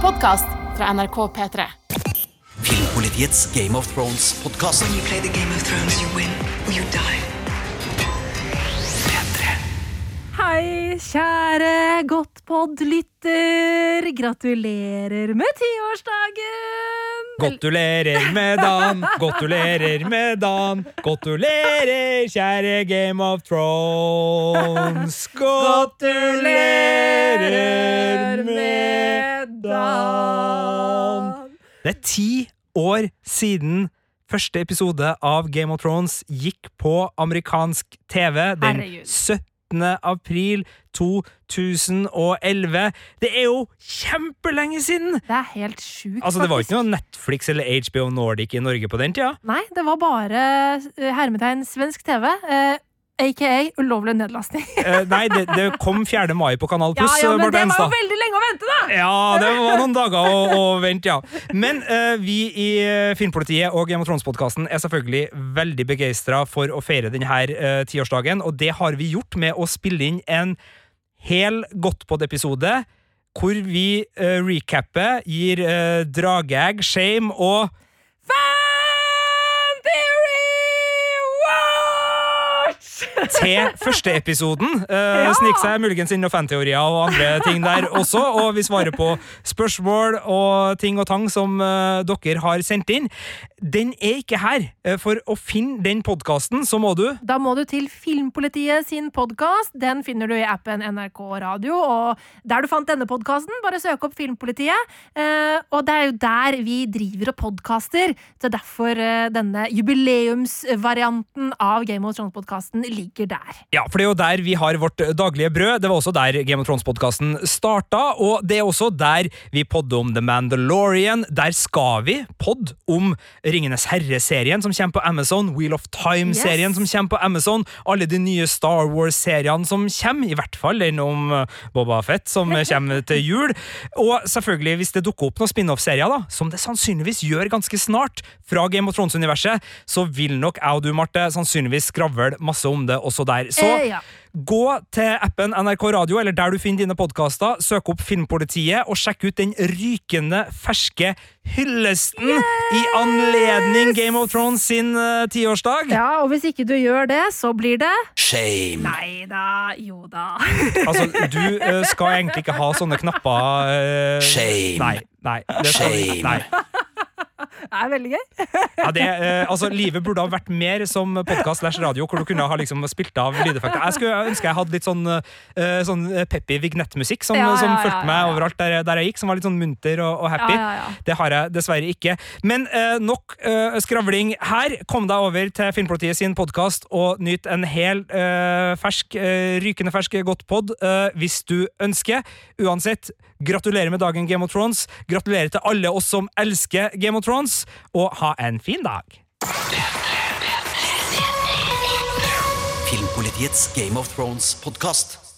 podkast fra NRK P3. Filmpolitiets Game of Thrones-podkast. When you play the Game of Thrones, you win or you die. Hei, kjære Godtpod-lytter. Gratulerer med tiårsdagen! Gratulerer med dagen, gratulerer med dagen. Gratulerer, kjære Game of Thrones. Gratulerer Det er ti år siden første episode av Game of Thrones gikk på amerikansk TV den 17. april 2011. Det er jo kjempelenge siden! Det er helt sjukt, Altså, Det var ikke noe Netflix eller HBO Nordic i Norge på den tida. Nei, det var bare eh, hermetegn svensk TV. eh, AKA ulovlig nedlastning. Eh, nei, det, det kom 4. mai på Kanal Ja, Pluss. ja, men det var jo veldig lenge å vente, da! Ja, det var noen dager å, å vente, ja. Men uh, vi i eh, Filmpolitiet og Game of Thrones-podkasten er selvfølgelig veldig begeistra for å feire denne uh, tiårsdagen, og det har vi gjort med å spille inn en hel Godtpod-episode hvor vi uh, recapper, gir uh, drageegg, shame og Fan til første episoden. Uh, Ja. Snik seg muligens inn noen fanteorier og andre ting der også, og vi svarer på spørsmål og ting og tang som uh, dere har sendt inn. Den er ikke her. Eh, For å finne den podkasten, så må du Da må du til Filmpolitiet sin podkast. Den finner du i appen NRK Radio. Og der du fant denne podkasten, bare søk opp Filmpolitiet. Uh, og det er jo der vi driver og podkaster. Så derfor uh, denne jubileumsvarianten av Game of Thrones-podkasten ligger der. Ja, for det er jo der vi har vårt daglige brød. Det var også der Game of Thrones-podkasten starta, og det er også der vi podder om The Mandalorian. Der skal vi podde om Ringenes herre-serien som kommer på Amazon, Wheel of Time-serien Yes. som kommer på Amazon, alle de nye Star Wars-seriene som kommer, i hvert fall den om uh, Boba Fett som kommer til jul. Og selvfølgelig, hvis det dukker opp noen spin-off-serier, da, som det sannsynligvis gjør ganske snart, fra Game of Thrones-universet, så vil nok jeg og du, Marte, sannsynligvis skravle masse om det også der. Så Eh, ja. Gå til appen NRK Radio, eller der du finner dine podkaster, søk opp Filmpolitiet, og sjekk ut den rykende ferske hyllesten i anledning Game of Thrones sin tiårsdag. tiårsdag. Ja, og hvis ikke du gjør det, så blir det Shame. Nei da, jo da. Altså, du uh, skal egentlig ikke ha sånne knapper uh, Shame. Nei. nei det skal, Shame. nei. Det er veldig gøy. Ja, det, eh, altså, livet burde ha vært mer som podkast slash radio, hvor du kunne ha liksom spilt av lydeffekter. Jeg skulle ønske jeg hadde litt sånn, eh, sånn peppy vignettmusikk som, Ja, ja, som fulgte meg overalt der, der jeg gikk, som var litt sånn munter og, og happy. Det har jeg dessverre ikke. Men eh, nok eh, skravling her. Kom deg over til Filmpolitiet sin podkast og nyt en hel eh, fersk, eh, rykende fersk godtpod uh, hvis du ønsker. Uansett, gratulerer med dagen Game of Thrones. Gratulerer til alle oss som elsker Game of Thrones, og ha en fin dag. Filmpolitiets Game of Thrones-podkast.